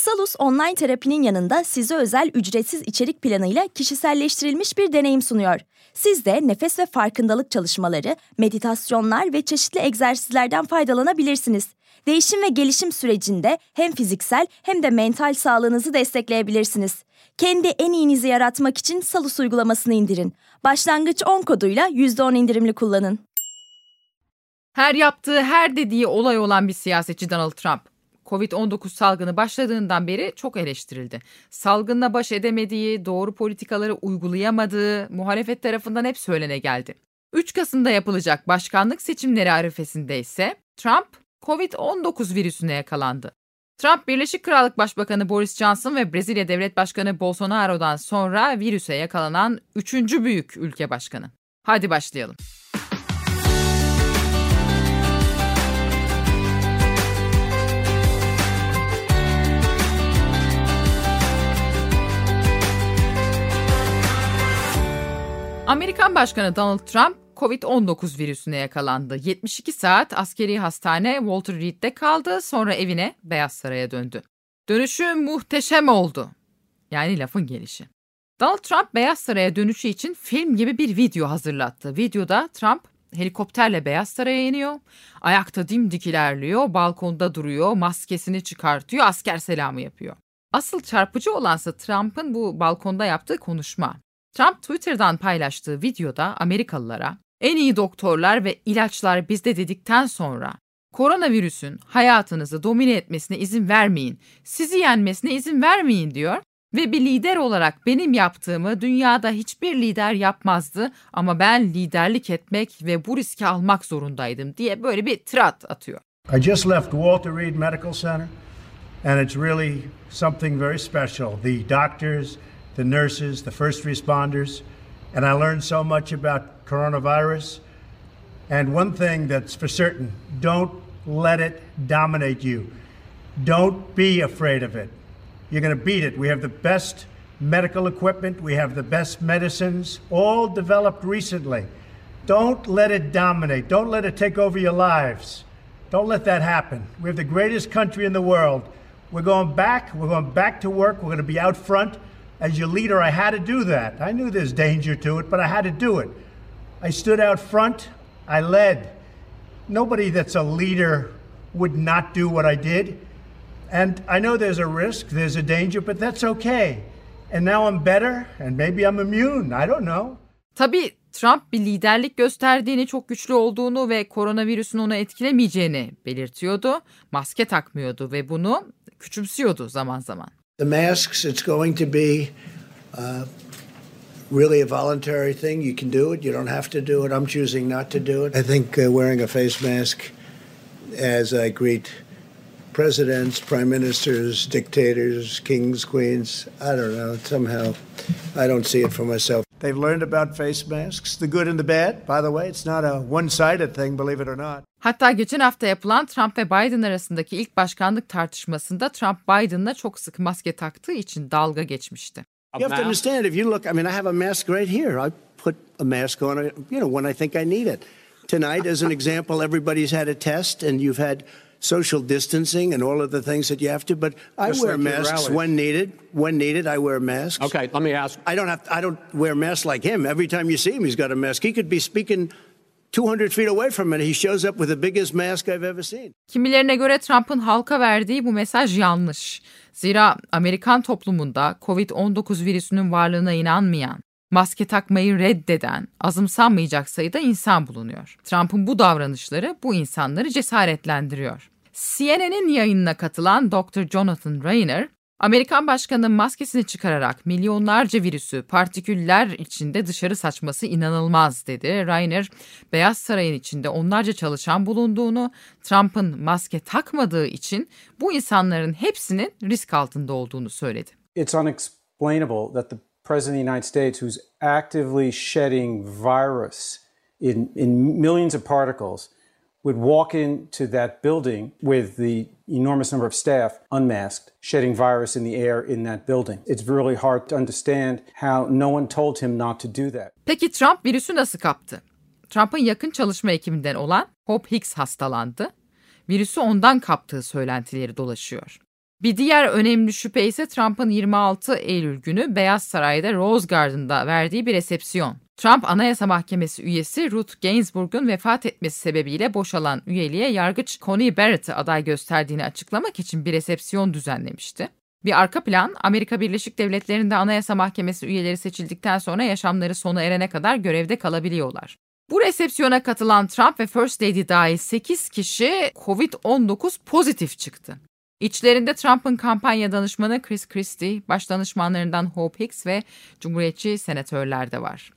Salus online terapinin yanında size özel ücretsiz içerik planıyla kişiselleştirilmiş bir deneyim sunuyor. Siz de nefes ve farkındalık çalışmaları, meditasyonlar ve çeşitli egzersizlerden faydalanabilirsiniz. Değişim ve gelişim sürecinde hem fiziksel hem de mental sağlığınızı destekleyebilirsiniz. Kendi en iyinizi yaratmak için Salus uygulamasını indirin. Başlangıç 10 koduyla %10 indirimli kullanın. Her yaptığı, her dediği olay olan bir siyasetçi Donald Trump. Covid-19 salgını başladığından beri çok eleştirildi. Salgınla baş edemediği, doğru politikaları uygulayamadığı muhalefet tarafından hep söylene geldi. 3 Kasım'da yapılacak başkanlık seçimleri arifesinde ise Trump Covid-19 virüsüne yakalandı. Trump, Birleşik Krallık Başbakanı Boris Johnson ve Brezilya Devlet Başkanı Bolsonaro'dan sonra virüse yakalanan üçüncü büyük ülke başkanı. Hadi başlayalım. Amerikan Başkanı Donald Trump Covid-19 virüsüne yakalandı. 72 saat askeri hastane Walter Reed'de kaldı, sonra evine Beyaz Saray'a döndü. Dönüşü muhteşem oldu. Yani lafın gelişi. Donald Trump Beyaz Saray'a dönüşü için film gibi bir video hazırlattı. Videoda Trump helikopterle Beyaz Saray'a iniyor. Ayakta dimdik ilerliyor, balkonda duruyor, maskesini çıkartıyor, asker selamı yapıyor. Asıl çarpıcı olansa Trump'ın bu balkonda yaptığı konuşma. Trump Twitter'dan paylaştığı videoda Amerikalılara en iyi doktorlar ve ilaçlar bizde dedikten sonra koronavirüsün hayatınızı domine etmesine izin vermeyin, sizi yenmesine izin vermeyin diyor ve bir lider olarak benim yaptığımı dünyada hiçbir lider yapmazdı ama ben liderlik etmek ve bu riski almak zorundaydım diye böyle bir tirat atıyor. I just left Walter Reed Medical Center and it's really something very special. The doctors, the nurses, the first responders, and I learned so much about coronavirus. And one thing that's for certain don't let it dominate you. Don't be afraid of it. You're going to beat it. We have the best medical equipment, we have the best medicines, all developed recently. Don't let it dominate. Don't let it take over your lives. Don't let that happen. We have the greatest country in the world. We're going back. We're going back to work. We're going to be out front. As your leader, I had to do that. I knew there's danger to it, but I had to do it. I stood out front. I led. Nobody that's a leader would not do what I did. And I know there's a risk, there's a danger, but that's okay. And now I'm better, and maybe I'm immune. I don't know. Tabii Trump bir liderlik gösterdiğini, çok güçlü olduğunu ve koronavirüsün onu etkilemeyeceğini belirtiyordu. Maske takmıyordu ve bunu küçümsüyordu zaman zaman. The masks, it's going to be uh, really a voluntary thing. You can do it. You don't have to do it. I'm choosing not to do it. I think uh, wearing a face mask as I greet presidents, prime ministers, dictators, kings, queens, I don't know, somehow I don't see it for myself. They've learned about face masks, the good and the bad. By the way, it's not a one-sided thing, believe it or not. Hatta geçen hafta yapılan Trump ve Biden arasındaki ilk başkanlık tartışmasında Trump Biden'la çok sık maske taktığı için dalga geçmişti. You have to understand if you look, I mean, I have a mask right here. I put a mask on, you know, when I think I need it. Tonight, as an example, everybody's had a test and you've had social distancing and all of the things that you have to. But I Just wear like masks when needed. When needed, I wear masks. Okay, let me ask. I don't have. I don't wear masks like him. Every time you see him, he's got a mask. He could be speaking 200 feet away from it. He shows up with the biggest mask I've ever seen. Kimilerine göre Trump'ın halka verdiği bu mesaj yanlış. Zira Amerikan toplumunda Covid-19 virüsünün varlığına inanmayan, maske takmayı reddeden, azımsanmayacak sayıda insan bulunuyor. Trump'ın bu davranışları bu insanları cesaretlendiriyor. CNN'in yayınına katılan Dr. Jonathan Rayner, Amerikan başkanının maskesini çıkararak milyonlarca virüsü partiküller içinde dışarı saçması inanılmaz dedi. Rainer, Beyaz Saray'ın içinde onlarca çalışan bulunduğunu, Trump'ın maske takmadığı için bu insanların hepsinin risk altında olduğunu söyledi. It's unexplainable that the President of the United States, who's actively shedding virus in, in millions of particles would walk into that building with the enormous number of staff unmasked, shedding virus in the air in that building. It's really hard to understand how no one told him not to do that. Peki Trump virüsü nasıl kaptı? Trump'ın yakın çalışma ekibinden olan Hope Hicks hastalandı. Virüsü ondan kaptığı söylentileri dolaşıyor. Bir diğer önemli şüphe ise Trump'ın 26 Eylül günü Beyaz Saray'da Rose Garden'da verdiği bir resepsiyon. Trump Anayasa Mahkemesi üyesi Ruth Ginsburg'un vefat etmesi sebebiyle boşalan üyeliğe yargıç Coney Barrett'ı aday gösterdiğini açıklamak için bir resepsiyon düzenlemişti. Bir arka plan Amerika Birleşik Devletleri'nde Anayasa Mahkemesi üyeleri seçildikten sonra yaşamları sona erene kadar görevde kalabiliyorlar. Bu resepsiyona katılan Trump ve First Lady dahil 8 kişi COVID-19 pozitif çıktı. İçlerinde Trump'ın kampanya danışmanı Chris Christie, baş danışmanlarından Hope Hicks ve Cumhuriyetçi senatörler de var.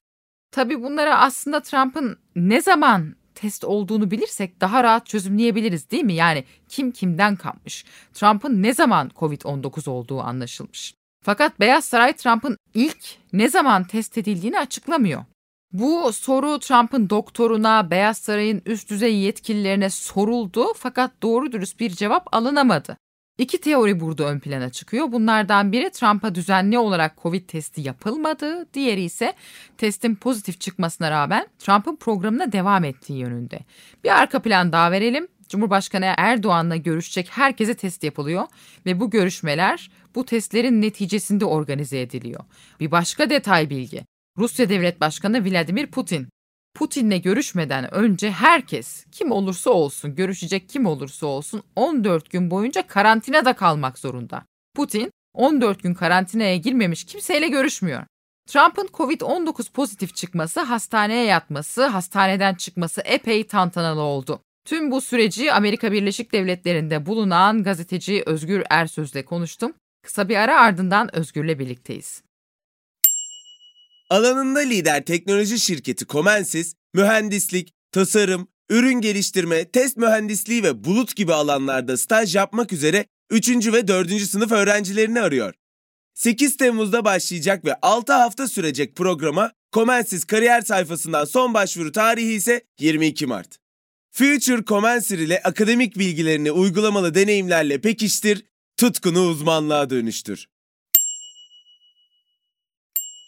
Tabii bunlara aslında Trump'ın ne zaman test olduğunu bilirsek daha rahat çözümleyebiliriz değil mi? Yani kim kimden kapmış? Trump'ın ne zaman COVID-19 olduğu anlaşılmış. Fakat Beyaz Saray Trump'ın ilk ne zaman test edildiğini açıklamıyor. Bu soru Trump'ın doktoruna, Beyaz Saray'ın üst düzey yetkililerine soruldu fakat doğru dürüst bir cevap alınamadı. İki teori burada ön plana çıkıyor. Bunlardan biri Trump'a düzenli olarak Covid testi yapılmadı. Diğeri ise testin pozitif çıkmasına rağmen Trump'ın programına devam ettiği yönünde. Bir arka plan daha verelim. Cumhurbaşkanı Erdoğan'la görüşecek herkese test yapılıyor ve bu görüşmeler bu testlerin neticesinde organize ediliyor. Bir başka detay bilgi. Rusya Devlet Başkanı Vladimir Putin Putin'le görüşmeden önce herkes kim olursa olsun, görüşecek kim olursa olsun 14 gün boyunca karantinada kalmak zorunda. Putin 14 gün karantinaya girmemiş kimseyle görüşmüyor. Trump'ın Covid-19 pozitif çıkması, hastaneye yatması, hastaneden çıkması epey tantanalı oldu. Tüm bu süreci Amerika Birleşik Devletleri'nde bulunan gazeteci Özgür Ersöz'le konuştum. Kısa bir ara ardından Özgür'le birlikteyiz. Alanında lider teknoloji şirketi Comensis, mühendislik, tasarım, ürün geliştirme, test mühendisliği ve bulut gibi alanlarda staj yapmak üzere 3. ve 4. sınıf öğrencilerini arıyor. 8 Temmuz'da başlayacak ve 6 hafta sürecek programa Comensis kariyer sayfasından son başvuru tarihi ise 22 Mart. Future Comensir ile akademik bilgilerini uygulamalı deneyimlerle pekiştir, tutkunu uzmanlığa dönüştür.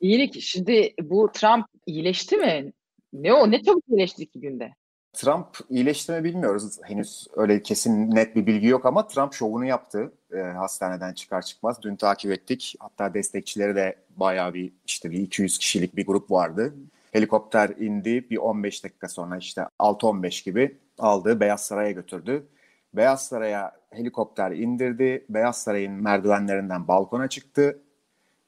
İyilik. Şimdi bu Trump iyileşti mi? Ne o? Ne çabuk iyileşti iki günde? Trump iyileşti mi bilmiyoruz. Henüz öyle kesin net bir bilgi yok ama Trump şovunu yaptı e, hastaneden çıkar çıkmaz. Dün takip ettik. Hatta destekçileri de bayağı bir işte bir 200 kişilik bir grup vardı. Helikopter indi bir 15 dakika sonra işte 6-15 gibi aldı Beyaz Saray'a götürdü. Beyaz Saray'a helikopter indirdi. Beyaz Saray'ın merdivenlerinden balkona çıktı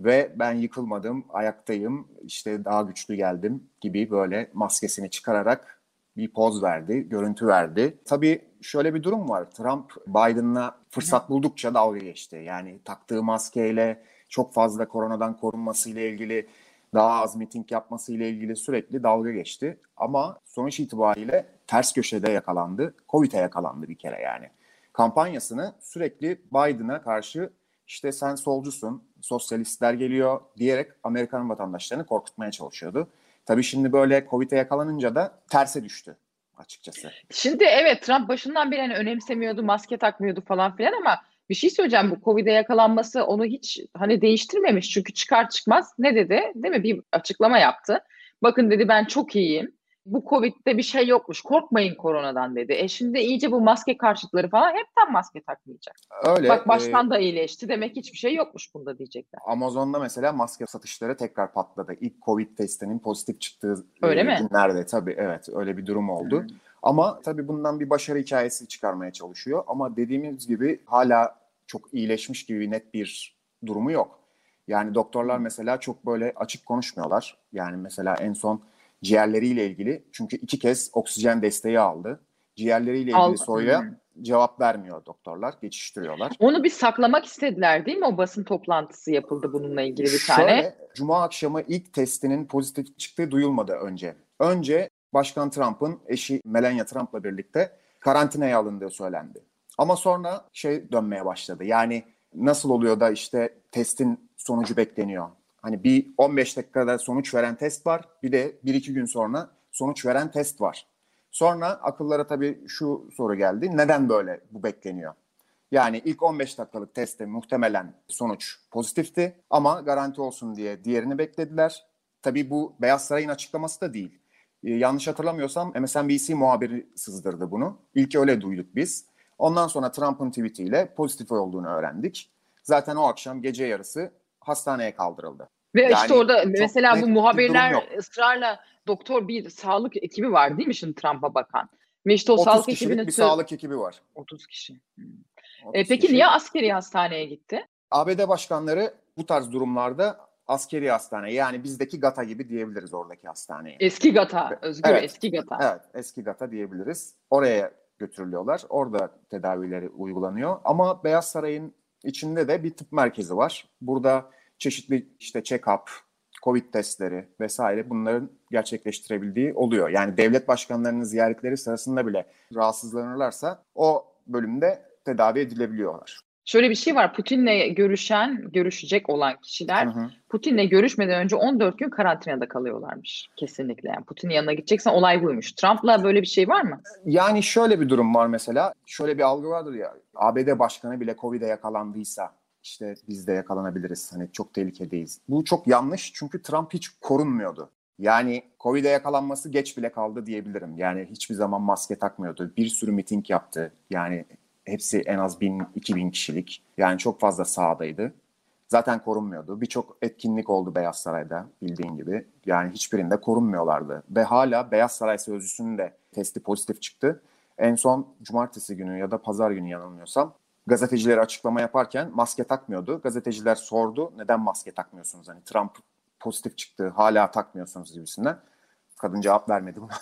ve ben yıkılmadım, ayaktayım, işte daha güçlü geldim gibi böyle maskesini çıkararak bir poz verdi, görüntü verdi. Tabii şöyle bir durum var. Trump Biden'la fırsat buldukça dalga geçti. Yani taktığı maskeyle çok fazla koronadan korunması ile ilgili daha az miting yapması ile ilgili sürekli dalga geçti. Ama sonuç itibariyle ters köşede yakalandı. Covid'e yakalandı bir kere yani. Kampanyasını sürekli Biden'a karşı işte sen solcusun, sosyalistler geliyor diyerek Amerikan vatandaşlarını korkutmaya çalışıyordu. Tabii şimdi böyle Covid'e yakalanınca da terse düştü açıkçası. Şimdi evet Trump başından beri hani önemsemiyordu, maske takmıyordu falan filan ama bir şey söyleyeceğim bu Covid'e yakalanması onu hiç hani değiştirmemiş. Çünkü çıkar çıkmaz ne dedi değil mi bir açıklama yaptı. Bakın dedi ben çok iyiyim bu Covid'de bir şey yokmuş. Korkmayın koronadan dedi. E şimdi iyice bu maske karşıtları falan hepten maske takmayacak. Öyle. Bak baştan e, da iyileşti. Demek hiçbir şey yokmuş bunda diyecekler. Amazon'da mesela maske satışları tekrar patladı. İlk Covid testinin pozitif çıktığı öyle e, mi? günlerde tabii evet öyle bir durum oldu. Hmm. Ama tabii bundan bir başarı hikayesi çıkarmaya çalışıyor. Ama dediğimiz gibi hala çok iyileşmiş gibi net bir durumu yok. Yani doktorlar mesela çok böyle açık konuşmuyorlar. Yani mesela en son ciğerleriyle ilgili. Çünkü iki kez oksijen desteği aldı. Ciğerleriyle ilgili Al- soruya Hmm. cevap vermiyor doktorlar, geçiştiriyorlar. Onu bir saklamak istediler değil mi? O basın toplantısı yapıldı bununla ilgili bir tane. Şöyle, Cuma akşamı ilk testinin pozitif çıktığı duyulmadı önce. Önce Başkan Trump'ın eşi Melania Trump'la birlikte karantinaya alındığı söylendi. Ama sonra şey dönmeye başladı. Yani nasıl oluyor da işte testin sonucu bekleniyor. Hani bir 15 dakikada sonuç veren test var. Bir de 1-2 gün sonra sonuç veren test var. Sonra akıllara tabii şu soru geldi. Neden böyle bu bekleniyor? Yani ilk 15 dakikalık testte muhtemelen sonuç pozitifti ama garanti olsun diye diğerini beklediler. Tabii bu Beyaz Saray'ın açıklaması da değil. Ee, yanlış hatırlamıyorsam MSNBC muhabiri sızdırdı bunu. İlk öyle duyduk biz. Ondan sonra Trump'ın tweetiyle pozitif olduğunu öğrendik. Zaten o akşam gece yarısı hastaneye kaldırıldı. Ve Yani işte orada mesela bu bir muhabirler ısrarla doktor bir sağlık ekibi var değil mi şimdi Trump'a bakan? Ve işte o 30 sağlık ekibinin bir sağlık ekibi var. 30 kişi. Hmm. 30 E, peki kişi. niye askeri hastaneye gitti? ABD başkanları bu tarz durumlarda askeri hastane yani bizdeki GATA gibi diyebiliriz oradaki hastaneye. Eski GATA, Özgür Evet. eski GATA. Evet, eski GATA diyebiliriz. Oraya götürülüyorlar. Orada tedavileri uygulanıyor. Ama Beyaz Saray'ın içinde de bir tıp merkezi var. Burada çeşitli işte check-up, Covid testleri vesaire bunların gerçekleştirebildiği oluyor. Yani devlet başkanlarının ziyaretleri sırasında bile rahatsızlanırlarsa o bölümde tedavi edilebiliyorlar. Şöyle bir şey var. Putin'le görüşen, görüşecek olan kişiler. Putin'le görüşmeden önce 14 gün karantinada kalıyorlarmış. Kesinlikle. Yani Putin'in yanına gideceksen olay buymuş. Trump'la böyle bir şey var mı? Yani şöyle bir durum var mesela. Şöyle bir algı vardır ya. ABD başkanı bile Covid'e yakalandıysa işte biz de yakalanabiliriz. Hani çok tehlikedeyiz. Bu çok yanlış çünkü Trump hiç korunmuyordu. Yani Covid'e yakalanması geç bile kaldı diyebilirim. Yani hiçbir zaman maske takmıyordu. Bir sürü miting yaptı. Yani hepsi en az bin, iki bin kişilik. Yani çok fazla sahadaydı. Zaten korunmuyordu. Birçok etkinlik oldu Beyaz Saray'da bildiğin gibi. Yani hiçbirinde korunmuyorlardı. Ve hala Beyaz Saray sözcüsünün de testi pozitif çıktı. En son cumartesi günü ya da pazar günü yanılmıyorsam gazetecilere açıklama yaparken maske takmıyordu. Gazeteciler sordu neden maske takmıyorsunuz? Hani Trump pozitif çıktı hala takmıyorsunuz gibisinden. Kadın cevap vermedi buna.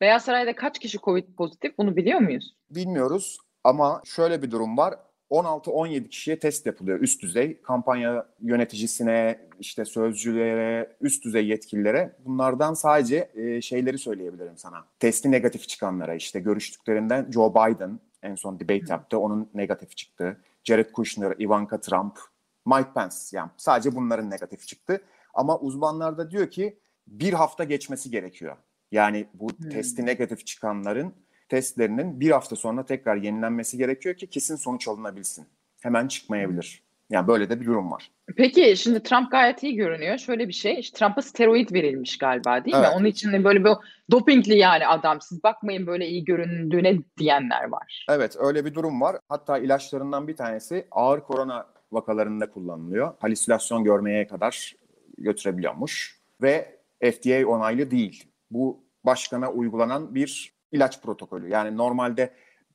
Beyaz Saray'da kaç kişi Covid pozitif bunu biliyor muyuz? Bilmiyoruz ama şöyle bir durum var. 16-17 kişiye test yapılıyor üst düzey. Kampanya yöneticisine, işte sözcülere, üst düzey yetkililere. Bunlardan sadece e, şeyleri söyleyebilirim sana. Testi negatif çıkanlara işte görüştüklerinden Joe Biden en son debate yaptı. Onun negatif çıktı. Jared Kushner, Ivanka Trump, Mike Pence yani sadece bunların negatif çıktı. Ama uzmanlar da diyor ki bir hafta geçmesi gerekiyor. Yani bu Hmm. testi negatif çıkanların testlerinin bir hafta sonra tekrar yenilenmesi gerekiyor ki kesin sonuç alınabilsin. Hemen çıkmayabilir. Yani böyle de bir durum var. Peki şimdi Trump gayet iyi görünüyor. Şöyle bir şey. işte Trump'a steroid verilmiş galiba değil mi? Evet. Onun için de böyle bir dopingli yani adam. Siz bakmayın böyle iyi göründüğüne diyenler var. Evet öyle bir durum var. Hatta ilaçlarından bir tanesi ağır korona vakalarında kullanılıyor. Halüsinasyon görmeye kadar götürebiliyormuş. Ve FDA onaylı değil. Bu başkana uygulanan bir ilaç protokolü. Yani normalde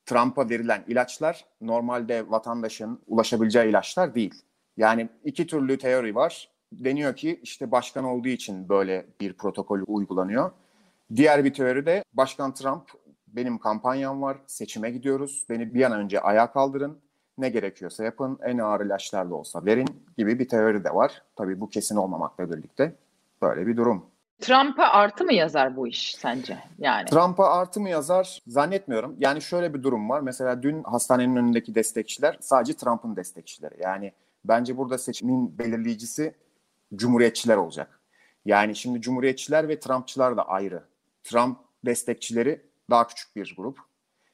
Trump'a verilen ilaçlar normalde vatandaşın ulaşabileceği ilaçlar değil. Yani iki türlü teori var. Deniyor ki işte başkan olduğu için böyle bir protokol uygulanıyor. Diğer bir teori de Başkan Trump benim kampanyam var, seçime gidiyoruz, beni bir an önce ayağa kaldırın, ne gerekiyorsa yapın, en ağır ilaçlar da olsa verin gibi bir teori de var. Tabii bu kesin olmamakla birlikte böyle bir durum. Trump'a artı mı yazar bu iş sence? Yani Trump'a artı mı yazar zannetmiyorum. Yani şöyle bir durum var. Mesela dün hastanenin önündeki destekçiler sadece Trump'ın destekçileri. Yani bence burada seçimin belirleyicisi cumhuriyetçiler olacak. Yani şimdi cumhuriyetçiler ve Trumpçılar da ayrı. Trump destekçileri daha küçük bir grup.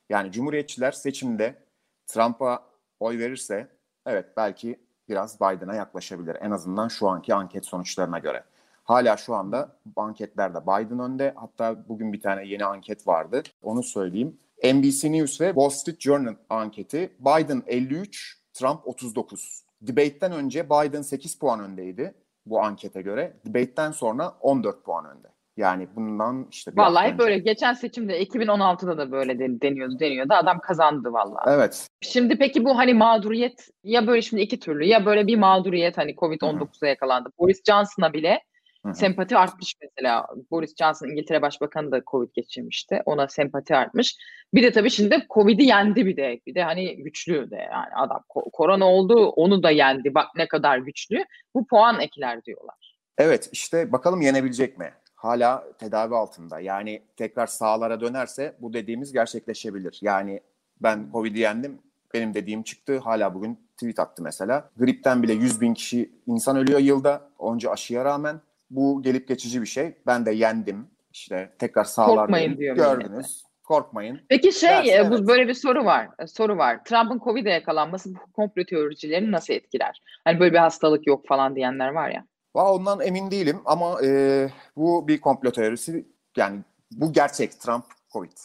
Yani cumhuriyetçiler seçimde Trump'a oy verirse evet belki biraz Biden'a yaklaşabilir. En azından şu anki anket sonuçlarına göre. Hala şu anda anketlerde Biden önde. Hatta bugün bir tane yeni anket vardı. Onu söyleyeyim. NBC News ve Wall Street Journal anketi. Biden 53, Trump 39. Debate'den önce Biden 8 puan öndeydi bu ankete göre. Debate'den sonra 14 puan önde. Yani bundan işte bir vallahi hep böyle geçen seçimde 2016'da da böyle den- deniyordu deniyordu. Adam kazandı vallahi. Evet. Şimdi peki bu hani mağduriyet ya böyle şimdi iki türlü ya böyle bir mağduriyet hani Covid-19'a yakalandı. Boris Johnson'a bile Hı-hı. Sempati artmış mesela. Boris Johnson İngiltere Başbakanı da Covid geçirmişti. Ona sempati artmış. Bir de tabii şimdi Covid'i yendi bir de. Bir de hani güçlü de yani adam. Korona oldu onu da yendi. Bak ne kadar güçlü. Bu puan ekler diyorlar. Evet işte bakalım yenebilecek mi? Hala tedavi altında. Yani tekrar sahalara dönerse bu dediğimiz gerçekleşebilir. Yani ben Covid'i yendim. Benim dediğim çıktı. Hala bugün tweet attı mesela. Gripten bile 100 bin kişi insan ölüyor yılda. Onca aşıya rağmen. Bu gelip geçici bir şey. Ben de yendim. İşte tekrar sahalardayım. Gördünüz. Millete. Korkmayın. Peki şey Derse, e, bu evet. böyle bir soru var. E, soru var. Trump'ın Covid'e yakalanması bu komplo teoricilerini nasıl etkiler? Hani böyle bir hastalık yok falan diyenler var ya. Va ondan emin değilim ama e, bu bir komplo teorisi. Yani bu gerçek. Trump Covid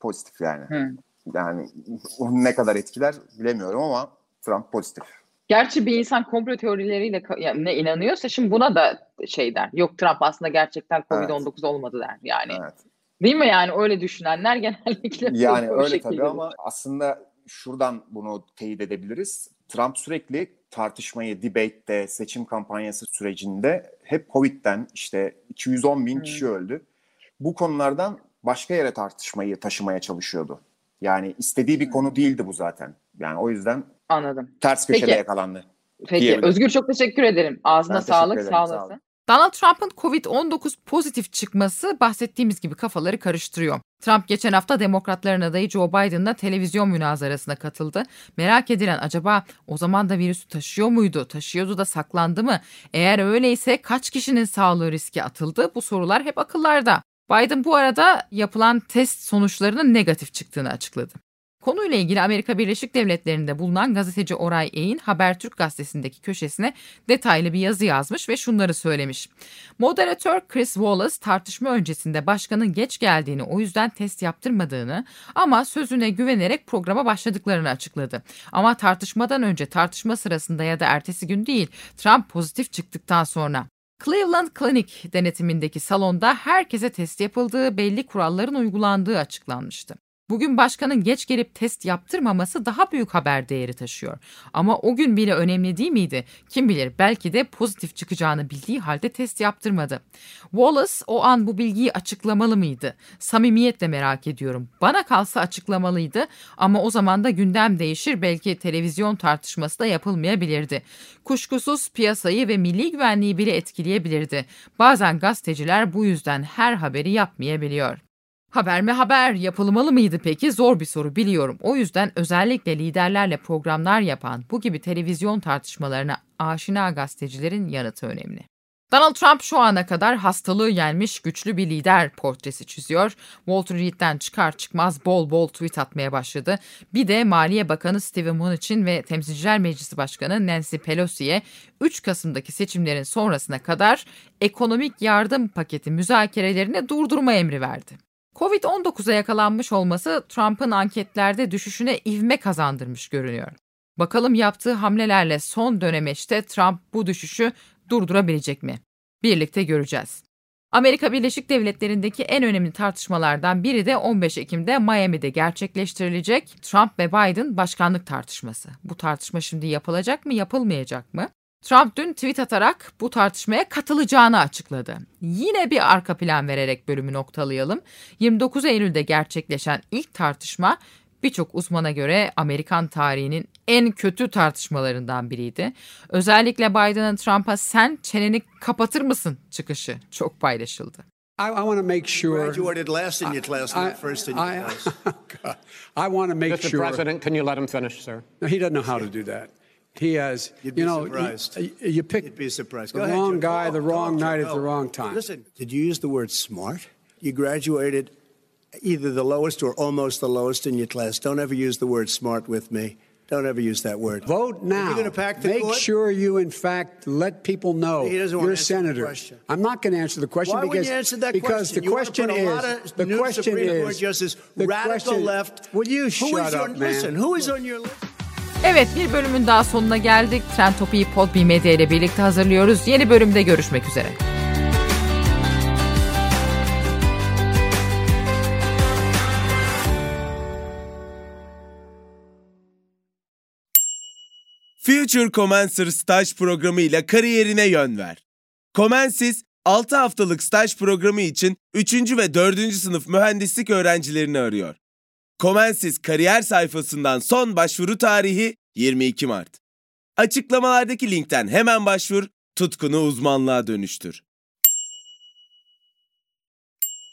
pozitif yani. Hı. Yani ne kadar etkiler bilemiyorum ama Trump pozitif. Gerçi bir insan komplo teorileriyle yani ne inanıyorsa şimdi buna da şey der. Yok Trump aslında gerçekten Covid-19 evet. olmadı der yani. Evet. Değil mi yani öyle düşünenler genellikle yani öyle tabii ama aslında şuradan bunu teyit edebiliriz. Trump sürekli tartışmayı debate'de, seçim kampanyası sürecinde hep Covid'den işte 210 bin hmm. kişi öldü. Bu konulardan başka yere tartışmayı taşımaya çalışıyordu. Yani istediği bir konu değildi bu zaten. Yani o yüzden Anladım. ters köşede Peki. yakalandı. Peki Özgür çok teşekkür ederim. Ağzına ben sağlık, sağ olasın. Donald Trump'ın Covid-19 pozitif çıkması bahsettiğimiz gibi kafaları karıştırıyor. Trump geçen hafta demokratların adayı Joe Biden'la televizyon münazarasına katıldı. Merak edilen acaba o zaman da virüsü taşıyor muydu? Taşıyordu da saklandı mı? Eğer öyleyse kaç kişinin sağlığı riske atıldı? Bu sorular hep akıllarda. Biden bu arada yapılan test sonuçlarının negatif çıktığını açıkladı. Konuyla ilgili Amerika Birleşik Devletleri'nde bulunan gazeteci Oray Eğin Habertürk gazetesindeki köşesine detaylı bir yazı yazmış ve şunları söylemiş. Moderatör Chris Wallace tartışma öncesinde başkanın geç geldiğini o yüzden test yaptırmadığını ama sözüne güvenerek programa başladıklarını açıkladı. Ama tartışmadan önce tartışma sırasında ya da ertesi gün değil Trump pozitif çıktıktan sonra Cleveland Clinic denetimindeki salonda herkese test yapıldığı, belli kuralların uygulandığı açıklanmıştı. Bugün başkanın geç gelip test yaptırmaması daha büyük haber değeri taşıyor. Ama o gün bile önemli değil miydi? Kim bilir belki de pozitif çıkacağını bildiği halde test yaptırmadı. Wallace o an bu bilgiyi açıklamalı mıydı? Samimiyetle merak ediyorum. Bana kalsa açıklamalıydı ama o zaman da gündem değişir belki televizyon tartışması da yapılmayabilirdi. Kuşkusuz piyasayı ve milli güvenliği bile etkileyebilirdi. Bazen gazeteciler bu yüzden her haberi yapmayabiliyor. Haber mi haber yapılmalı mıydı peki? Zor bir soru biliyorum. O yüzden özellikle liderlerle programlar yapan bu gibi televizyon tartışmalarına aşina gazetecilerin yanıtı önemli. Donald Trump şu ana kadar hastalığı yenmiş güçlü bir lider portresi çiziyor. Walter Reed'den çıkar çıkmaz bol bol tweet atmaya başladı. Bir de Maliye Bakanı Steven Mnuchin ve Temsilciler Meclisi Başkanı Nancy Pelosi'ye 3 Kasım'daki seçimlerin sonrasına kadar ekonomik yardım paketi müzakerelerini durdurma emri verdi. Covid-19'a yakalanmış olması Trump'ın anketlerde düşüşüne ivme kazandırmış görünüyor. Bakalım yaptığı hamlelerle son dönemeçte Trump bu düşüşü durdurabilecek mi? Birlikte göreceğiz. Amerika Birleşik Devletleri'ndeki en önemli tartışmalardan biri de 15 Ekim'de Miami'de gerçekleştirilecek Trump ve Biden başkanlık tartışması. Bu tartışma şimdi yapılacak mı, yapılmayacak mı? Trump dün tweet atarak bu tartışmaya katılacağını açıkladı. Yine bir arka plan vererek bölümü noktalayalım. 29 Eylül'de gerçekleşen ilk tartışma birçok uzmana göre Amerikan tarihinin en kötü tartışmalarından biriydi. Özellikle Biden'ın Trump'a sen çeneni kapatır mısın çıkışı çok paylaşıldı. I, I want to make sure. Graduated last in your class, not first in your I, class. I want to make Mr. sure. Mr. President, can you let him finish, sir? No, he doesn't know how to do that. He has, You'd you know, surprised. Uh, you, you pick You'd be surprised. the ahead, wrong Joe. guy, the wrong go, night at the wrong time. Listen, did you use the word smart? You graduated either the lowest or almost the lowest in your class. Don't ever use the word smart with me. Don't ever use that word. Vote now. You're going to pack the Make court? sure you, in fact, let people know He doesn't you're want a to answer the senator. question. I'm not going to answer the question Why because you answer that because question? the You question put a lot is of the new question Supreme is Court justice, the radical question, left. Will you Who shut is up, on, man? Listen, who is on your list? Evet bir bölümün daha sonuna geldik. Trend Topi'yi Podbi Medya ile birlikte hazırlıyoruz. Yeni bölümde görüşmek üzere. Future Commencer staj programı ile kariyerine yön ver. Comensis, 6 haftalık staj programı için 3. ve 4. sınıf mühendislik öğrencilerini arıyor. Comensis kariyer sayfasından son başvuru tarihi 22 Mart. Açıklamalardaki linkten hemen başvur, tutkunu uzmanlığa dönüştür.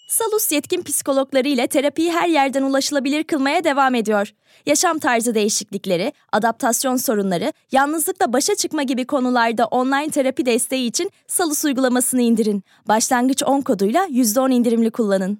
Salus yetkin psikologları ile terapiyi her yerden ulaşılabilir kılmaya devam ediyor. Yaşam tarzı değişiklikleri, adaptasyon sorunları, yalnızlıkla başa çıkma gibi konularda online terapi desteği için Salus uygulamasını indirin. Başlangıç 10 koduyla %10 indirimli kullanın.